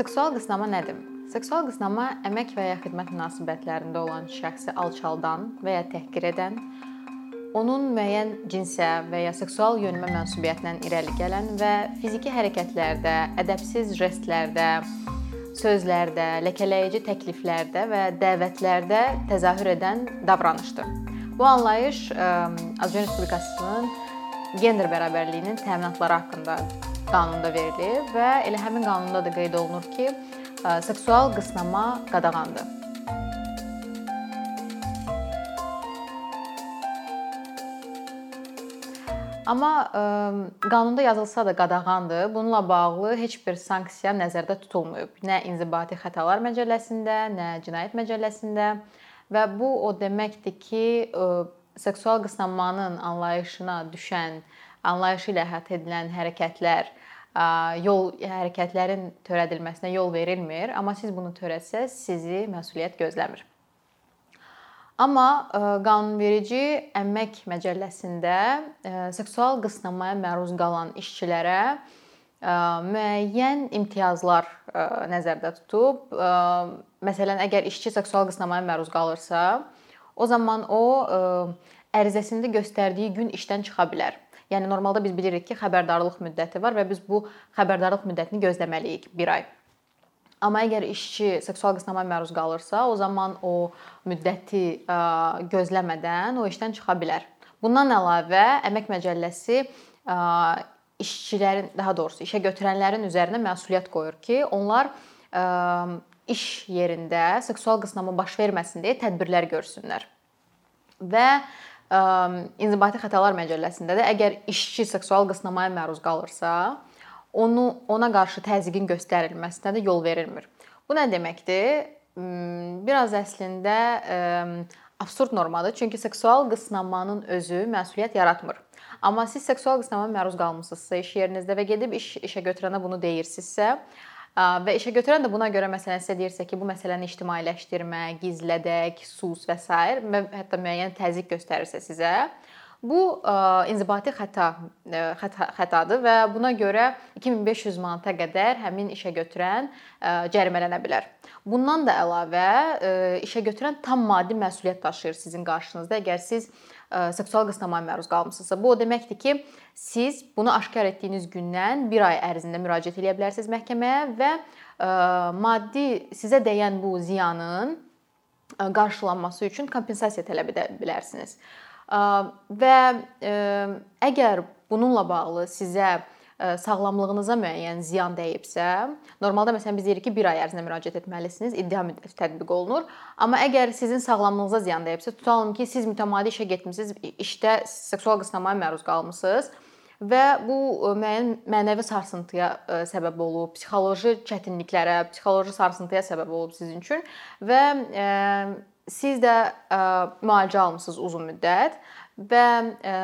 Seksual qısnama nədir? Seksual qısnama əmək və ya xidmət münasibətlərində olan şəxsi alçaldan və ya təhqir edən, onun müəyyən cinsə və ya seksual yönümə mənsubiyyətindən irəli gələn və fiziki hərəkətlərdə, ədəbsiz jestlərdə, sözlərdə, ləkələyici təkliflərdə və dəvətlərdə təzahür edən davranışdır. Bu anlayış Azərbaycan Respublikasının gender bərabərliyinin təminatları haqqında qanunda verilir və elə həmin qanunda da qeyd olunur ki, seksual qısnama qadağandır. Amma ə, qanunda yazılsa da qadağandır. Bununla bağlı heç bir sanksiya nəzərdə tutulmayıb. Nə İnzibati Xətalar Məcəlləsində, nə Cinayət Məcəlləsində və bu o deməkdir ki, ə, seksual qısnanmanın anlayışına düşən, anlayışı ilə həyat edilən hərəkətlər yol hərəkətlərin törədilməsinə yol verilmir, amma siz bunu törətsəz, sizi məsuliyyət gözləmir. Amma qanunverici əmək məcəlləsində seksual qısnamaya məruz qalan işçilərə müəyyən imtiyazlar nəzərdə tutub, məsələn, əgər işçi seksual qısnamaya məruz qalırsa, o zaman o ərizəsində göstərdiyi gün işdən çıxa bilər. Yəni normalda biz bilirik ki, xəbərdarlıq müddəti var və biz bu xəbərdarlıq müddətini gözləməliyik 1 ay. Amma əgər işçi seksual qısnamaya məruz qalırsa, o zaman o müddəti gözləmədən o işdən çıxa bilər. Bundan əlavə əmək məcəlləsi işçilərin, daha doğrusu işə götürənlərin üzərinə məsuliyyət qoyur ki, onlar iş yerində seksual qısnama baş verməsin deyə tədbirlər görsünlər. Və İnzibati Xətalar Məcəlləsində də əgər işçi seksual qısnamaya məruz qalırsa, onu ona qarşı təzyiqin göstərilməsinə də yol verilmir. Bu nə deməkdir? Biraz əslində absurd normadır. Çünki seksual qısnamanın özü məsuliyyət yaratmır. Amma siz seksual qısnamaya məruz qalmısınızsa iş yerinizdə və gedib iş işə götürənə bunu deyirsinizsə, və işə götürən də buna görə məsələn sizə deyirsə ki, bu məsələni ictimailəşdirmə, gizlədək, sus və s. və hətta müəyyən təzyiq göstərirsə sizə, bu inzibati xəta xətadır və buna görə 2500 manata qədər həmin işə götürən cərimələnə bilər. Bundan da əlavə işə götürən tam maddi məsuliyyət daşıyır sizin qarşınızda. Əgər siz seksual qısnamaya məruz qalmısınızsa, bu o deməkdir ki, siz bunu aşkar etdiyiniz gündən 1 ay ərzində müraciət edə bilərsiniz məhkəməyə və maddi sizə dəyən bu ziyanın qarşılanması üçün kompensasiya tələb edə bilərsiniz. Və əgər bununla bağlı sizə sağlamlığınıza müəyyən ziyan dəyibsə, normalda məsələn biz deyirik ki, 1 ay ərzində müraciət etməlisiniz, iddia müddəti tətbiq olunur. Amma əgər sizin sağlamlığınıza ziyan dəyibsə, tutalım ki, siz mütəmadi işə getmisiniz, işdə seksual qısnamaya məruz qalmısınız və bu müəyyən mənəvi sarsıntıya səbəb olub, psixoloji çətinliklərə, psixoloji sarsıntıya səbəb olub sizin üçün və siz də müalicə almısınız uzun müddət və e,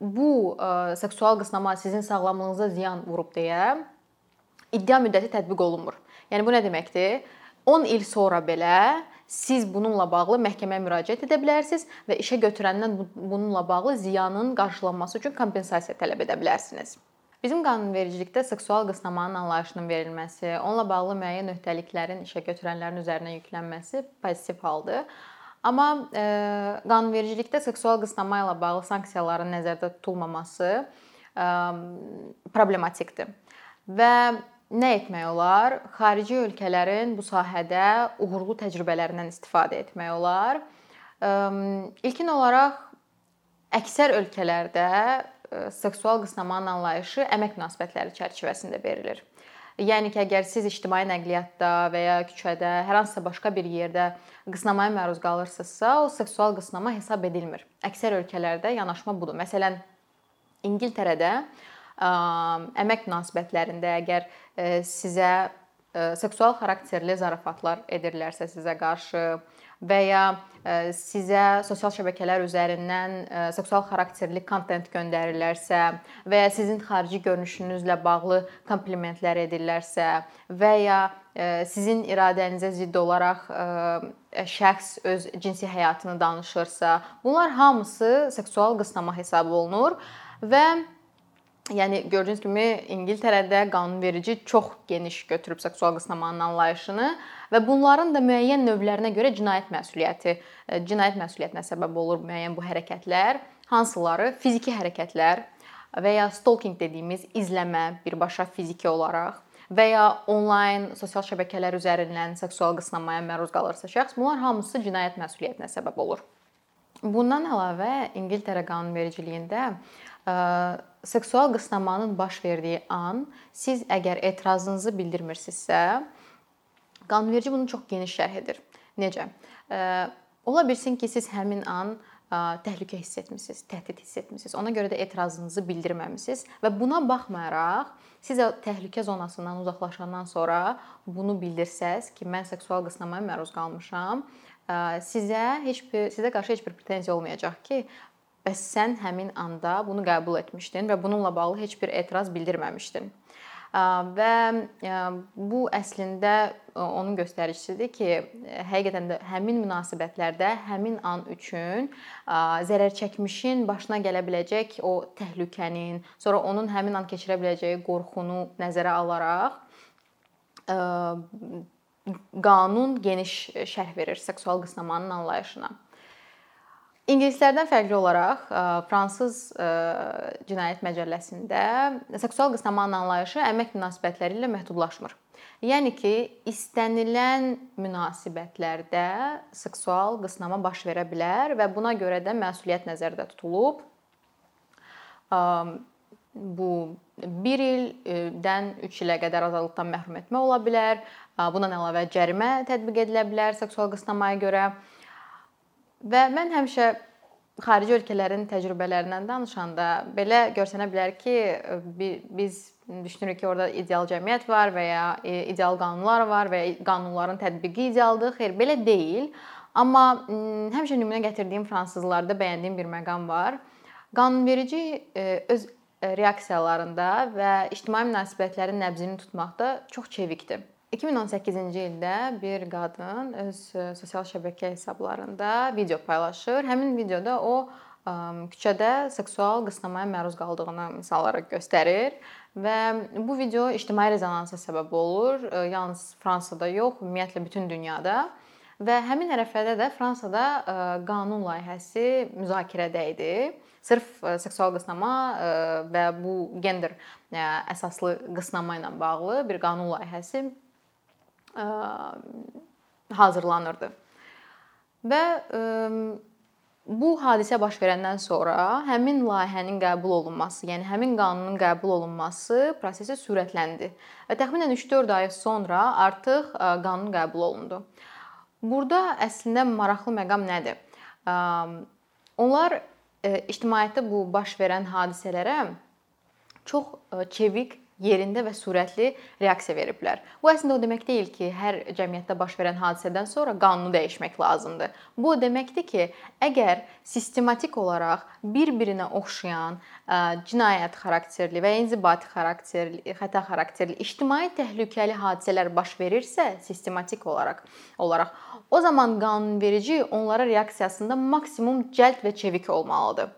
bu e, seksual qısnama sizin sağlamlığınıza ziyan vurub deyə iddia müddəti tətbiq olunmur. Yəni bu nə deməkdir? 10 il sonra belə siz bununla bağlı məhkəməyə müraciət edə bilərsiniz və işə götürəndən bununla bağlı ziyanın qarşılanması üçün kompensasiya tələb edə bilərsiniz. Bizim qanunvericilikdə seksual qısnamanın anlayışının verilməsi, onunla bağlı müəyyən öhdəliklərin işə götürənlərin üzərinə yüklənməsi pozitiv haldır. Amma e, qanunvericilikdə seksual qısnama ilə bağlı sanksiyaların nəzərdə tutulmaması e, problematikdir. Və nə etmək olar? Xarici ölkələrin bu sahədə uğurlu təcrübələrindən istifadə etmək olar. E, ilkin olaraq əksər ölkələrdə seksual qısnamanın anlayışı əmək münasibətləri çərçivəsində verilir. Yəni ki, əgər siz ictimai nəqliyyatda və ya küçədə, hər hansısa başqa bir yerdə qısnamaya məruz qalırsınızsa, o seksual qısnama hesab edilmir. Əksər ölkələrdə yanaşma budur. Məsələn, İngiltərədə ə, əmək münasibətlərində əgər sizə seksual xarakterli zarafatlar edirlərsə sizə qarşı və ya e, sizə sosial şəbəkələr üzərindən e, seksual xarakterli kontent göndərirlərsə və ya sizin xarici görünüşünüzlə bağlı komplimentlər edirlərsə və ya e, sizin iradənizə zidd olaraq şəxs öz cinsi həyatını danışırsa, bunlar hamısı seksual qısnama hesab olunur və Yəni gördüyünüz kimi İngiltərədə qanunverici çox geniş götürüb seksual qısnamanın anlayışını və bunların da müəyyən növlərinə görə cinayət məsuliyyəti, e, cinayət məsuliyyətinə səbəb olur müəyyən bu hərəkətlər, hansıları fiziki hərəkətlər və ya stalking dediyimiz izləmə birbaşa fiziki olaraq və ya onlayn sosial şəbəkələr üzərindən seksual qısnamaya məruz qalırsa şəxs, bunlar hamısı cinayət məsuliyyətinə səbəb olur. Bundan əlavə İngiltərə qanunvericiliyində seksual qısnamanın baş verdiyi an siz əgər etirazınızı bildirmirsinizsə, qanunverici bunu çox geniş şərh edir. Necə? Ola bilsin ki, siz həmin an təhlükə hiss etmisiniz, təhdid hiss etmisiniz. Ona görə də etirazınızı bildirməmisiniz və buna baxmayaraq siz təhlükə zonasından uzaqlaşandan sonra bunu bildirsəz ki, mən seksual qısnamaya məruz qalmışam, sizə heç bir sizə qarşı heç bir pretenziya olmayacaq ki, Bəs sən həmin anda bunu qəbul etmişdin və bununla bağlı heç bir etiraz bildirməmişdin. Və bu əslində onun göstəricisidir ki, həqiqətən də həmin münasibətlərdə həmin an üçün zərər çəkmişin başına gələ biləcək o təhlükənin, sonra onun həmin an keçirə biləcəyi qorxunu nəzərə alaraq qanun geniş şərh verir seksual qısnamanın anlayışına. İngilislərdən fərqli olaraq fransız cinayət məcəlləsində seksual qısnamanın anlayışı əmək münasibətləri ilə məhdudlaşmır. Yəni ki, istənilən münasibətlərdə seksual qısnama baş verə bilər və buna görə də məsuliyyət nəzərdə tutulub. Bu 1 ildən 3 ilə qədər azadlıqdan məhrum etmə ola bilər. Bundan əlavə cərimə tətbiq edilə bilər seksual qısnamaya görə. Və mən həmişə xarici ölkələrin təcrübələrindən danışanda belə görsənə bilər ki, biz düşünürük ki, orada ideal cəmiyyət var və ya e, ideal qanunlar var və qanunların tətbiqi idealdır. Xeyr, belə deyil. Amma həmişə nümunə gətirdiyim fransızlarda bəyəndiyim bir məqam var. Qanunverici e, öz reaksiyalarında və ictimai münasibətlərin nəbzini tutmaqda çox çevikdir. 2018-ci ildə bir qadın öz e, sosial şəbəkə hesablarında video paylaşır. Həmin videoda o küçədə seksual qısnamaya məruz qaldığını misallara göstərir və bu video ictimai rezonansa səbəb olur. E, yalnız Fransada yox, ümumiyyətlə bütün dünyada. Və həmin ərəfədə də Fransada e, qanun layihəsi müzakirədə idi. Sırf seksual qısnama və bu gender əsaslı qısnama ilə bağlı bir qanun layihəsi hazırlanırdı. Və bu hadisə baş verəndən sonra həmin layihənin qəbul olunması, yəni həmin qanunun qəbul olunması prosesi sürətləndi və təxminən 3-4 ay sonra artıq qanun qəbul olundu. Burada əslində maraqlı məqam nədir? Onlar ictimaiyyətdə bu baş verən hadisələrə çox çevik yerində və sürətli reaksiya veriblər. Bu əslində o demək deyil ki, hər cəmiyyətdə baş verən hadisədən sonra qanunu dəyişmək lazımdır. Bu deməkdir ki, əgər sistematik olaraq bir-birinə oxşayan cinayət xarakterli və ya inzibati xarakterli, xəta xarakterli ictimai təhlükəli hadisələr baş verirsə, sistematik olaraq olaraq o zaman qanunverici onlara reaksiyasında maksimum cəld və çevik olmalıdır.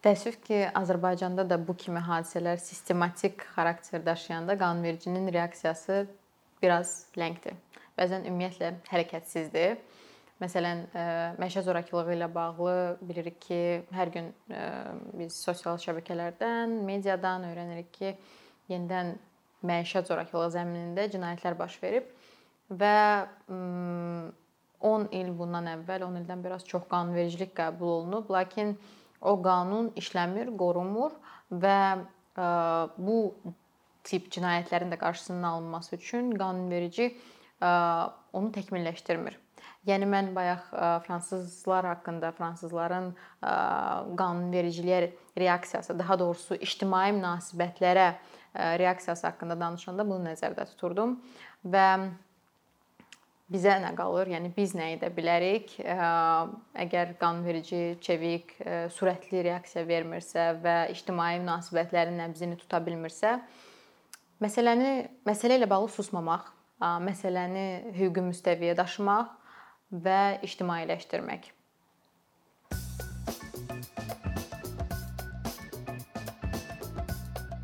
Təəssüf ki, Azərbaycanda da bu kimi hadisələr sistematik xarakter daşıyanda qanunvericinin reaksiyası biraz ləngdir. Bəzən ümumiyyətlə hərəkətsizdir. Məsələn, e, məişət zorakılığı ilə bağlı bilirik ki, hər gün e, biz sosial şəbəkələrdən, mediadan öyrənirik ki, yenidən məişət zorakılığı zəminində cinayətlər baş verib və 10 il bundan əvvəl, 10 ildən biraz çox qanunvericilik qəbul olunub, lakin o qanun işləmir, qorunmur və e, bu tip cinayətlərin də qarşısının alınması üçün qanunverici e, onu təkmilləşdirmir. Yəni mən bayaq e, fransızlar haqqında, fransızların qanunvericiliyə reaksiyası, daha doğrusu ictimai münasibətlərə reaksiyası haqqında danışanda bunu nəzərdə tuturdum və bizə nə qalır? Yəni biz nə edə bilərik? Əgər qanunverici çevik, sürətli reaksiya vermirsə və ictimai münasibətlərin nəbzini tuta bilmirsə, məsələni məsələ ilə bağlı susmamaq, məsələni hüquqi müstəviyə daşımaq və ictimailəşdirmək.